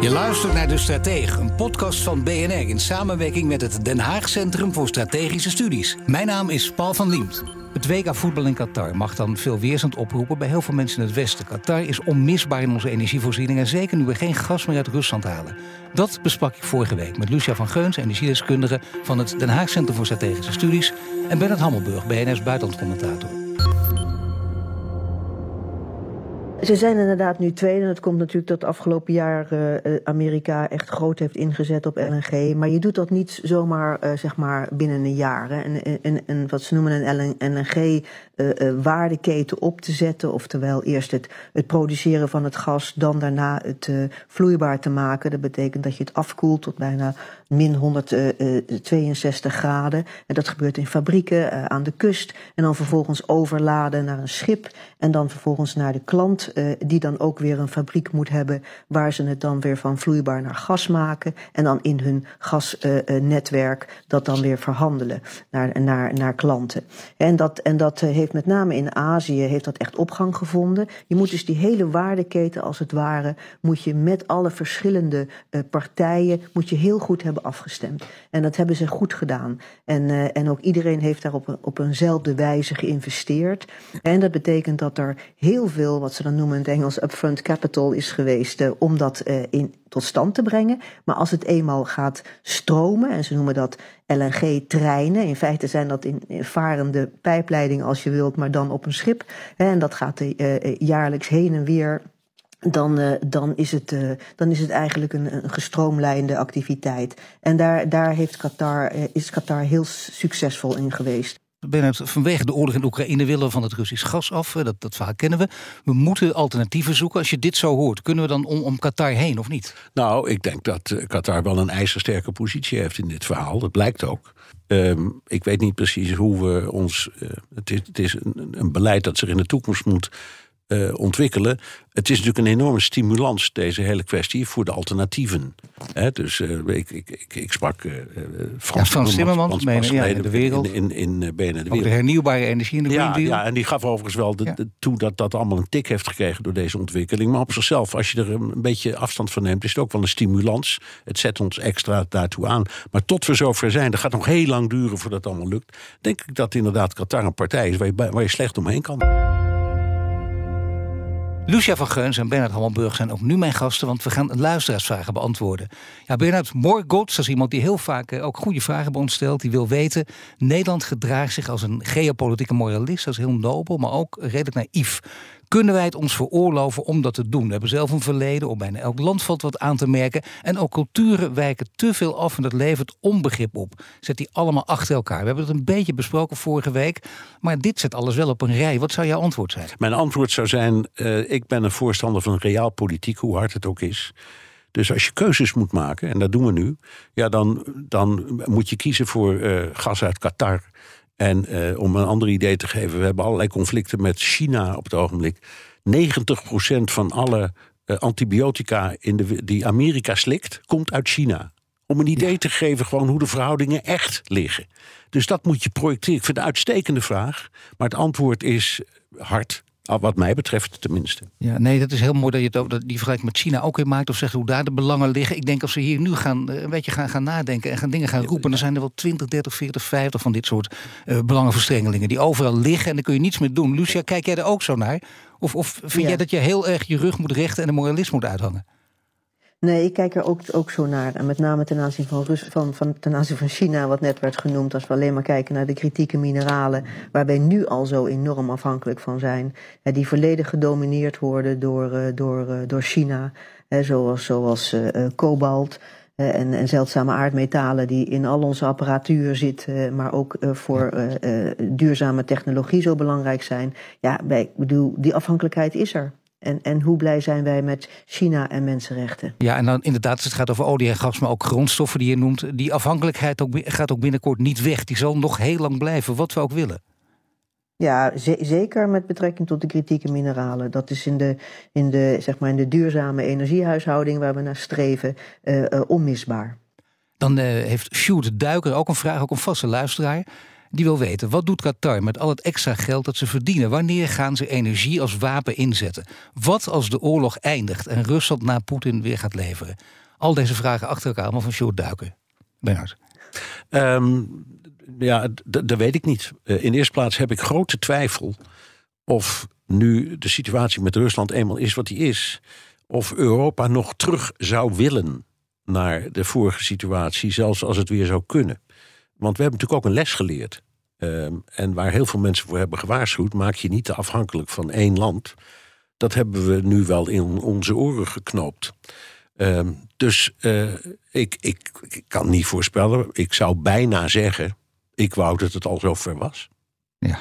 Je luistert naar De Stratege, een podcast van BNR in samenwerking met het Den Haag Centrum voor Strategische Studies. Mijn naam is Paul van Liemt. Het WK voetbal in Qatar mag dan veel weerstand oproepen bij heel veel mensen in het Westen. Qatar is onmisbaar in onze energievoorziening en zeker nu we geen gas meer uit Rusland halen. Dat besprak ik vorige week met Lucia van Geuns, energiedeskundige van het Den Haag Centrum voor Strategische Studies, en Bernard Hammelburg, BNR's buitenlandcommentator. Ze zijn inderdaad nu tweede. En het komt natuurlijk dat afgelopen jaar uh, Amerika echt groot heeft ingezet op LNG. Maar je doet dat niet zomaar uh, zeg maar binnen een jaar. Hè. En, en wat ze noemen een LNG-waardeketen op te zetten. Oftewel eerst het, het produceren van het gas, dan daarna het vloeibaar te maken. Dat betekent dat je het afkoelt tot bijna min 162 graden. En dat gebeurt in fabrieken aan de kust. En dan vervolgens overladen naar een schip. En dan vervolgens naar de klant uh, die dan ook weer een fabriek moet hebben waar ze het dan weer van vloeibaar naar gas maken en dan in hun gasnetwerk dat dan weer verhandelen naar, naar, naar klanten. En dat, en dat heeft met name in Azië heeft dat echt opgang gevonden. Je moet dus die hele waardeketen als het ware moet je met alle verschillende uh, partijen moet je heel goed hebben afgestemd. En dat hebben ze goed gedaan. En, en ook iedereen heeft daar op, op eenzelfde wijze geïnvesteerd. En dat betekent dat er heel veel wat ze dan noemen in het Engels upfront capital is geweest uh, om dat uh, in, tot stand te brengen. Maar als het eenmaal gaat stromen, en ze noemen dat LNG-treinen, in feite zijn dat in, in varende pijpleidingen als je wilt, maar dan op een schip. En dat gaat jaarlijks heen en weer dan, dan, is het, dan is het eigenlijk een, een gestroomlijnde activiteit. En daar, daar heeft Qatar, is Qatar heel succesvol in geweest. Vanwege de oorlog in Oekraïne willen we van het Russisch gas af. Dat, dat verhaal kennen we. We moeten alternatieven zoeken. Als je dit zo hoort, kunnen we dan om, om Qatar heen of niet? Nou, ik denk dat Qatar wel een ijzersterke positie heeft in dit verhaal. Dat blijkt ook. Um, ik weet niet precies hoe we ons. Uh, het is, het is een, een, beleid dat zich in de toekomst moet uh, ontwikkelen. Het is natuurlijk een enorme stimulans, deze hele kwestie, voor de alternatieven. Dus uh, ik, ik, ik, ik, sprak uh, Frans, ja, Frans Timmermans, Frans ja, in de wereld. In, in, in BNR de wereld. de hernieuwbare energie in de ja, Green Deal. Ja, en die gaf overigens wel de, de, toe dat dat allemaal een tik heeft gekregen door deze ontwikkeling. Maar op zichzelf, als je er een beetje afstand van neemt, is het ook wel een stimulans. Het zet ons extra daartoe aan. Maar tot we zover zijn, dat gaat nog heel lang duren voordat het allemaal lukt. Denk ik dat inderdaad Qatar een partij is waar je, waar je slecht omheen kan. Lucia van Geuns en Bernard Hammelburg zijn ook nu mijn gasten, want we gaan luisteraarsvragen beantwoorden. Ja, Bernard dat is iemand die heel vaak ook goede vragen bij ons stelt. Die wil weten, Nederland gedraagt zich als een geopolitieke moralist. Dat is heel nobel, maar ook redelijk naïef. Kunnen wij het ons veroorloven om dat te doen? We hebben zelf een verleden, op bijna elk land valt wat aan te merken. En ook culturen wijken te veel af en dat levert onbegrip op. Zet die allemaal achter elkaar. We hebben het een beetje besproken vorige week. Maar dit zet alles wel op een rij. Wat zou jouw antwoord zijn? Mijn antwoord zou zijn, uh, ik ben een voorstander van realpolitiek, hoe hard het ook is. Dus als je keuzes moet maken, en dat doen we nu, ja, dan, dan moet je kiezen voor uh, gas uit Qatar. En uh, om een ander idee te geven, we hebben allerlei conflicten met China op het ogenblik. 90% van alle uh, antibiotica in de, die Amerika slikt, komt uit China. Om een idee ja. te geven gewoon hoe de verhoudingen echt liggen. Dus dat moet je projecteren. Ik vind het een uitstekende vraag. Maar het antwoord is hard. Wat mij betreft tenminste. Ja, nee, dat is heel mooi dat je het dat die vergelijking met China ook weer maakt. Of zegt hoe daar de belangen liggen. Ik denk als we hier nu gaan, een beetje gaan, gaan nadenken en gaan dingen gaan roepen. dan zijn er wel 20, 30, 40, 50 van dit soort uh, belangenverstrengelingen. Die overal liggen en daar kun je niets mee doen. Lucia, kijk jij er ook zo naar? Of, of vind ja. jij dat je heel erg je rug moet rechten en de moralisme moet uithangen? Nee, ik kijk er ook, ook zo naar. En met name ten aanzien van, Rus, van, van, ten aanzien van China, wat net werd genoemd. Als we alleen maar kijken naar de kritieke mineralen, waar wij nu al zo enorm afhankelijk van zijn. Die volledig gedomineerd worden door, door, door China. Zoals, zoals uh, kobalt. En, en, zeldzame aardmetalen die in al onze apparatuur zitten, maar ook uh, voor uh, duurzame technologie zo belangrijk zijn. Ja, ik bedoel, die afhankelijkheid is er. En, en hoe blij zijn wij met China en mensenrechten? Ja, en dan inderdaad, het gaat over olie en gas, maar ook grondstoffen die je noemt. Die afhankelijkheid ook, gaat ook binnenkort niet weg. Die zal nog heel lang blijven, wat we ook willen. Ja, zeker met betrekking tot de kritieke mineralen. Dat is in de, in de, zeg maar in de duurzame energiehuishouding waar we naar streven uh, uh, onmisbaar. Dan uh, heeft Sjoerd Duiker ook een vraag, ook een vaste luisteraar. Die wil weten, wat doet Qatar met al het extra geld dat ze verdienen? Wanneer gaan ze energie als wapen inzetten? Wat als de oorlog eindigt en Rusland na Poetin weer gaat leveren? Al deze vragen achter elkaar, maar van Sjoerd Duiken. Bernard. Um, ja, dat weet ik niet. Uh, in de eerste plaats heb ik grote twijfel of nu de situatie met Rusland eenmaal is wat die is, of Europa nog terug zou willen naar de vorige situatie, zelfs als het weer zou kunnen. Want we hebben natuurlijk ook een les geleerd. Um, en waar heel veel mensen voor hebben gewaarschuwd, maak je niet te afhankelijk van één land. Dat hebben we nu wel in onze oren geknoopt. Um, dus uh, ik, ik, ik kan niet voorspellen. Ik zou bijna zeggen, ik wou dat het al zover was. Ja.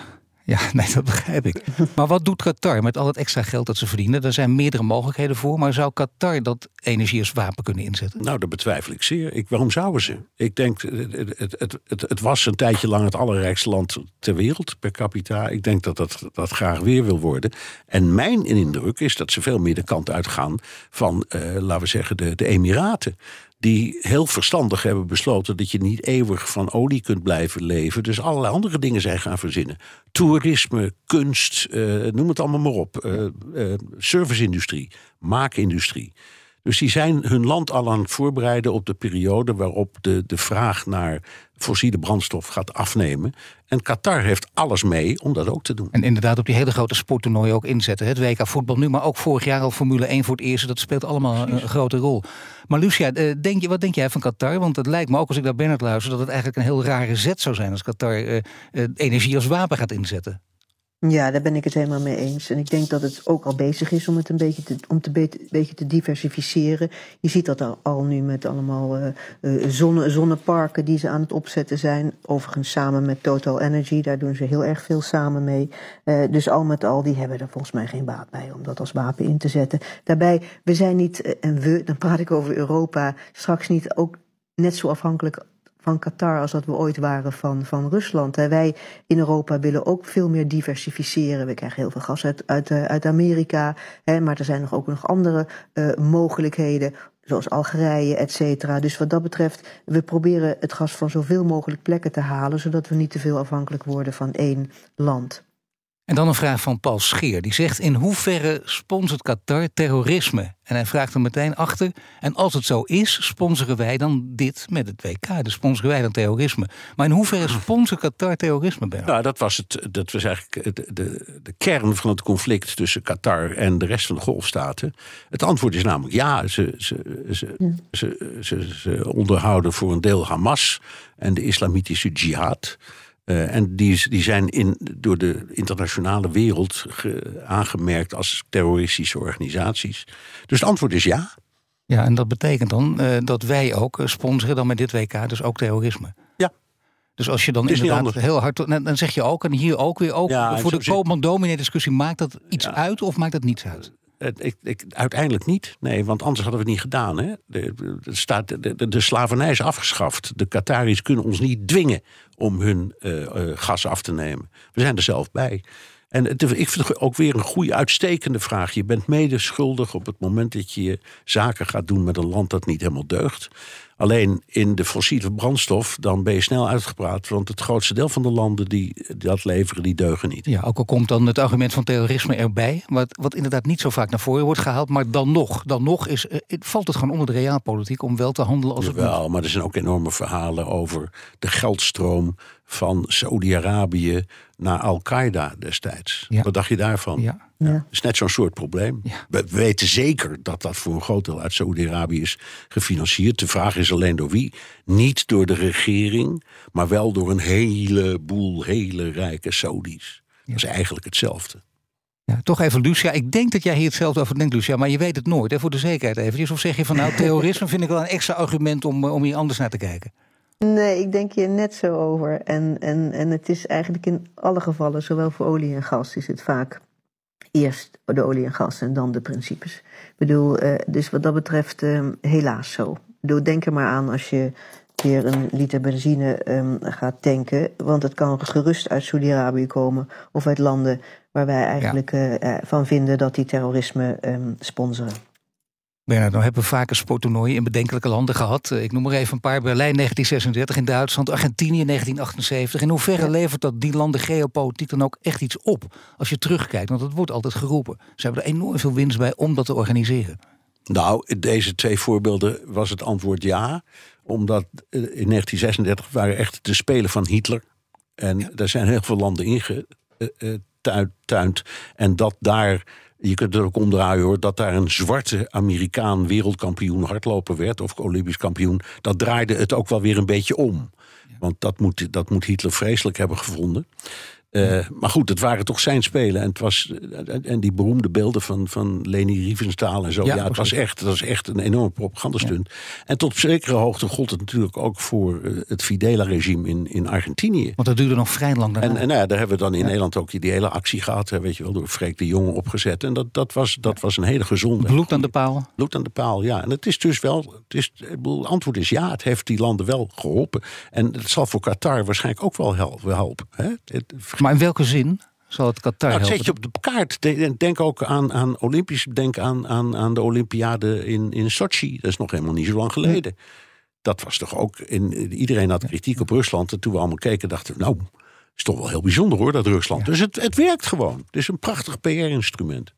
Ja, nee, dat begrijp ik. Maar wat doet Qatar met al het extra geld dat ze verdienen? Er zijn meerdere mogelijkheden voor. Maar zou Qatar dat energie als wapen kunnen inzetten? Nou, dat betwijfel ik zeer. Ik, waarom zouden ze? Ik denk, het, het, het, het, was een tijdje lang het allerrijkste land ter wereld per capita. Ik denk dat dat, dat graag weer wil worden. En mijn indruk is dat ze veel meer de kant uitgaan van, laten we zeggen, de, de Emiraten die heel verstandig hebben besloten dat je niet eeuwig van olie kunt blijven leven. Dus allerlei andere dingen zijn gaan verzinnen. Toerisme, kunst, uh, noem het allemaal maar op. Uh, uh, serviceindustrie, maakindustrie. Dus die zijn hun land al aan het voorbereiden op de periode waarop de, de vraag naar fossiele brandstof gaat afnemen. En Qatar heeft alles mee om dat ook te doen. En inderdaad op die hele grote sporttoernooien ook inzetten. Het WK voetbal nu, maar ook vorig jaar al Formule 1 voor het eerst. Dat speelt allemaal een, grote rol. Maar Lucia, eh, denk je, wat denk jij van Qatar? Want het lijkt me ook als ik naar Bernard luister... dat het eigenlijk een heel rare zet zou zijn als Qatar uh, uh, energie als wapen gaat inzetten. Ja, daar ben ik het helemaal mee eens. En ik denk dat het ook al bezig is om het een beetje te, om te be beetje te diversificeren. Je ziet dat al, nu met allemaal uh, uh, zonne, zonneparken die ze aan het opzetten zijn. Overigens samen met Total Energy, daar doen ze heel erg veel samen mee. Uh, dus al met al, die hebben er volgens mij geen baat bij om dat als wapen in te zetten. Daarbij, we zijn niet, en we, dan praat ik over Europa, straks niet ook net zo afhankelijk van Qatar als dat we ooit waren van, van Rusland. Wij in Europa willen ook veel meer diversificeren. We krijgen heel veel gas uit, uit, eh, uit Amerika, hè, maar er zijn nog ook nog andere uh, mogelijkheden zoals Algerije, et cetera. Dus wat dat betreft, we proberen het gas van zoveel mogelijk plekken te halen, zodat we niet te veel afhankelijk worden van één land. En dan een vraag van Paul Scheer. Die zegt: In hoeverre sponsort Qatar terrorisme? En hij vraagt er meteen achter. En als het zo is, sponsoren wij dan dit met het WK? Dus sponsoren wij dan terrorisme? Maar in hoeverre sponsort Qatar terrorisme? Ben? Nou, dat was, het, dat was eigenlijk de, de, de, kern van het conflict tussen Qatar en de rest van de golfstaten. Het antwoord is namelijk ja. Ze, ze, ze, ze, ze, ze onderhouden voor een deel Hamas en de islamitische jihad. Uh, en die, die zijn in, door de internationale wereld ge, aangemerkt als terroristische organisaties. Dus het antwoord is ja. Ja, en dat betekent dan uh, dat wij ook sponsoren dan met dit WK dus ook terrorisme. Ja. Dus als je dan inderdaad heel hard... Dan zeg je ook, en hier ook weer ook... Ja, voor de Koopman-dominee discussie, maakt dat iets ja. uit of maakt dat niets uit? Ik, ik, uiteindelijk niet. Nee, want anders hadden we het niet gedaan. Hè? De, staat, de, slavernij is afgeschaft. De Qataris kunnen ons niet dwingen om hun uh, uh, gas af te nemen. We zijn er zelf bij. En ik vind het ook weer een goede, uitstekende vraag. Je bent mede schuldig op het moment dat je zaken gaat doen met een land dat niet helemaal deugt. Alleen in de fossiele brandstof, dan ben je snel uitgepraat. Want het grootste deel van de landen die dat leveren, die deugen niet. Ja, ook al komt dan het argument van terrorisme erbij. Wat, wat inderdaad niet zo vaak naar voren wordt gehaald. Maar dan nog, dan nog is, valt het gewoon onder de realpolitiek om wel te handelen als Jawel, het moet. maar er zijn ook enorme verhalen over de geldstroom van Saudi-Arabië naar Al-Qaeda destijds. Ja. Wat dacht je daarvan? Ja. Ja. Dat is net zo'n soort probleem. Ja. We weten zeker dat dat voor een groot deel uit Saudi-Arabië is gefinancierd. De vraag is alleen door wie. Niet door de regering, maar wel door een heleboel hele rijke Saudis. Ja. Dat is eigenlijk hetzelfde. Ja, toch even, Lucia. Ik denk dat jij hier hetzelfde over denkt, Lucia. Maar je weet het nooit, hè, voor de zekerheid eventjes. Of zeg je van nou, terrorisme vind ik wel een extra argument om, om hier anders naar te kijken? Nee, ik denk hier net zo over. En, en, en het is eigenlijk in alle gevallen, zowel voor olie en gas, is het vaak eerst de olie en gas en dan de principes. Ik bedoel, uh, dus wat dat betreft, uh, helaas zo. Ik bedoel, denk er maar aan als je weer een liter benzine um, gaat tanken. Want het kan gerust uit Saudi-Arabië komen of uit landen waar wij eigenlijk ja. uh, van vinden dat die terrorisme um, sponsoren. Bernard, nou hebben we vaker sporttoernooien in bedenkelijke landen gehad. Ik noem er even een paar. Berlijn 1936 in Duitsland, Argentinië 1978. In hoeverre levert dat die landen geopolitiek dan ook echt iets op? Als je terugkijkt, want dat wordt altijd geroepen. Ze hebben er enorm veel winst bij om dat te organiseren. Nou, in deze twee voorbeelden was het antwoord ja. Omdat in 1936 waren echt de spelen van Hitler. En daar zijn heel veel landen ingetuind. En dat daar je kunt er ook omdraaien hoor, dat daar een zwarte Amerikaan wereldkampioen hardlopen werd, of Olympisch kampioen, dat draaide het ook wel weer een beetje om. Want dat moet, dat moet Hitler vreselijk hebben gevonden. Uh, maar goed, het waren toch zijn spelen. En, het was, en die beroemde beelden van, van Leni Riefenstahl en zo. Ja, ja het was echt, was echt een enorme propagandastunt. Ja. En tot op zekere hoogte gold het natuurlijk ook voor het Fidela-regime in, in Argentinië. Want dat duurde nog vrij lang daarna. En, en nou ja, daar hebben we dan in Nederland ook die hele actie gehad. Weet je wel, door Freek de Jonge opgezet. En dat, dat, was, dat was een hele gezonde... Bloed aan de paal. Bloed aan de paal, ja. En het is dus wel... Het, is, het antwoord is ja, het heeft die landen wel geholpen. En het zal voor Qatar waarschijnlijk ook wel helpen. Hè? Het, maar in welke zin zal het Qatar nou, helpen? zet je op de kaart. Denk ook aan, aan Olympisch. Denk aan, aan, aan de Olympiade in, in Sochi. Dat is nog helemaal niet zo lang geleden. Dat was toch ook. In, iedereen had kritiek op Rusland. En toen we allemaal keken, dachten we, nou, is toch wel heel bijzonder hoor, dat Rusland. Dus het, het werkt gewoon. Het is een prachtig PR-instrument.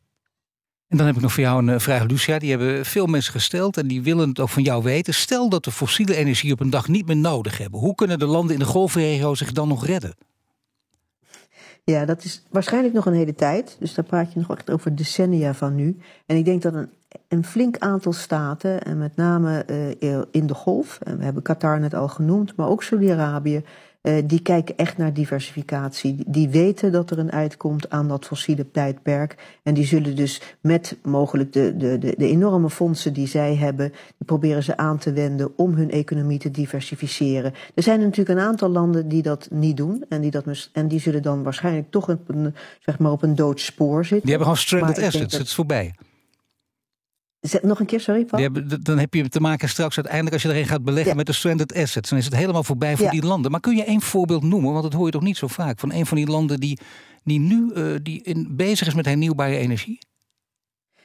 En dan heb ik nog voor jou een vraag, Lucia. Die hebben veel mensen gesteld en die willen het ook van jou weten. Stel dat we fossiele energie op een dag niet meer nodig hebben. Hoe kunnen de landen in de golfregio zich dan nog redden? Ja, dat is waarschijnlijk nog een hele tijd. Dus daar praat je nog echt over decennia van nu. En ik denk dat een, een flink aantal staten, en met name uh, in de golf, en we hebben Qatar net al genoemd, maar ook Saudi-Arabië, uh, die kijken echt naar diversificatie. Die weten dat er een uitkomt aan dat fossiele tijdperk. En die zullen dus met mogelijk de, de, de, de enorme fondsen die zij hebben, die proberen ze aan te wenden om hun economie te diversificeren. Er zijn natuurlijk een aantal landen die dat niet doen. En die, dat, en die zullen dan waarschijnlijk toch op een, zeg maar op een dood spoor zitten. Die hebben gewoon stranded assets, dat... het is voorbij. Nog een keer, sorry Paul? Dan heb je te maken straks uiteindelijk als je erin gaat beleggen ja. met de stranded assets. Dan is het helemaal voorbij voor ja. die landen. Maar kun je één voorbeeld noemen? Want dat hoor je toch niet zo vaak. Van een van die landen die, die nu uh, die in, bezig is met hernieuwbare energie?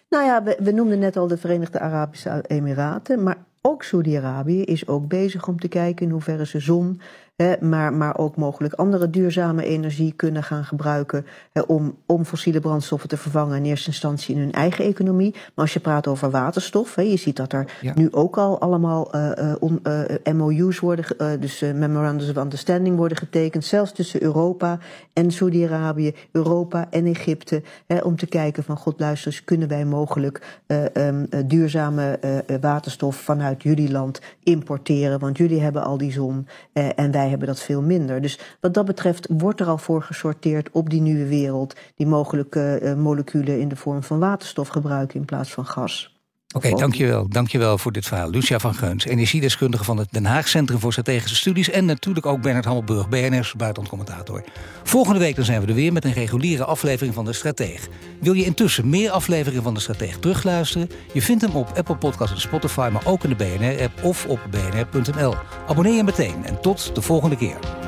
Nou ja, we, we noemden net al de Verenigde Arabische Emiraten. Maar ook Saudi-Arabië is ook bezig om te kijken in hoeverre ze zon, hè, maar, maar ook mogelijk andere duurzame energie kunnen gaan gebruiken hè, om, om fossiele brandstoffen te vervangen in eerste instantie in hun eigen economie. Maar als je praat over waterstof, hè, je ziet dat er ja. nu ook al allemaal uh, on, uh, MOU's worden, uh, dus Memorandums of Understanding worden getekend, zelfs tussen Europa en Saudi-Arabië, Europa en Egypte, hè, om te kijken van god luister eens, kunnen wij mogelijk um, duurzame waterstof vanuit jullie land importeren, want jullie hebben al die zon eh, en wij hebben dat veel minder. Dus wat dat betreft wordt er al voor gesorteerd op die nieuwe wereld die mogelijke uh, moleculen in de vorm van waterstof gebruiken in plaats van gas. Oké, okay, dankjewel. Dankjewel voor dit verhaal. Lucia van Geuns, energiedeskundige van het Den Haag Centrum voor Strategische Studies. En natuurlijk ook Bernard Hammelburg, BNR's buitenlandcommentator. Volgende week dan zijn we er weer met een reguliere aflevering van De Strateeg. Wil je intussen meer afleveringen van De Strateeg terugluisteren? Je vindt hem op Apple Podcasts en Spotify, maar ook in de BNR-app of op bnr.nl. Abonneer je meteen en tot de volgende keer.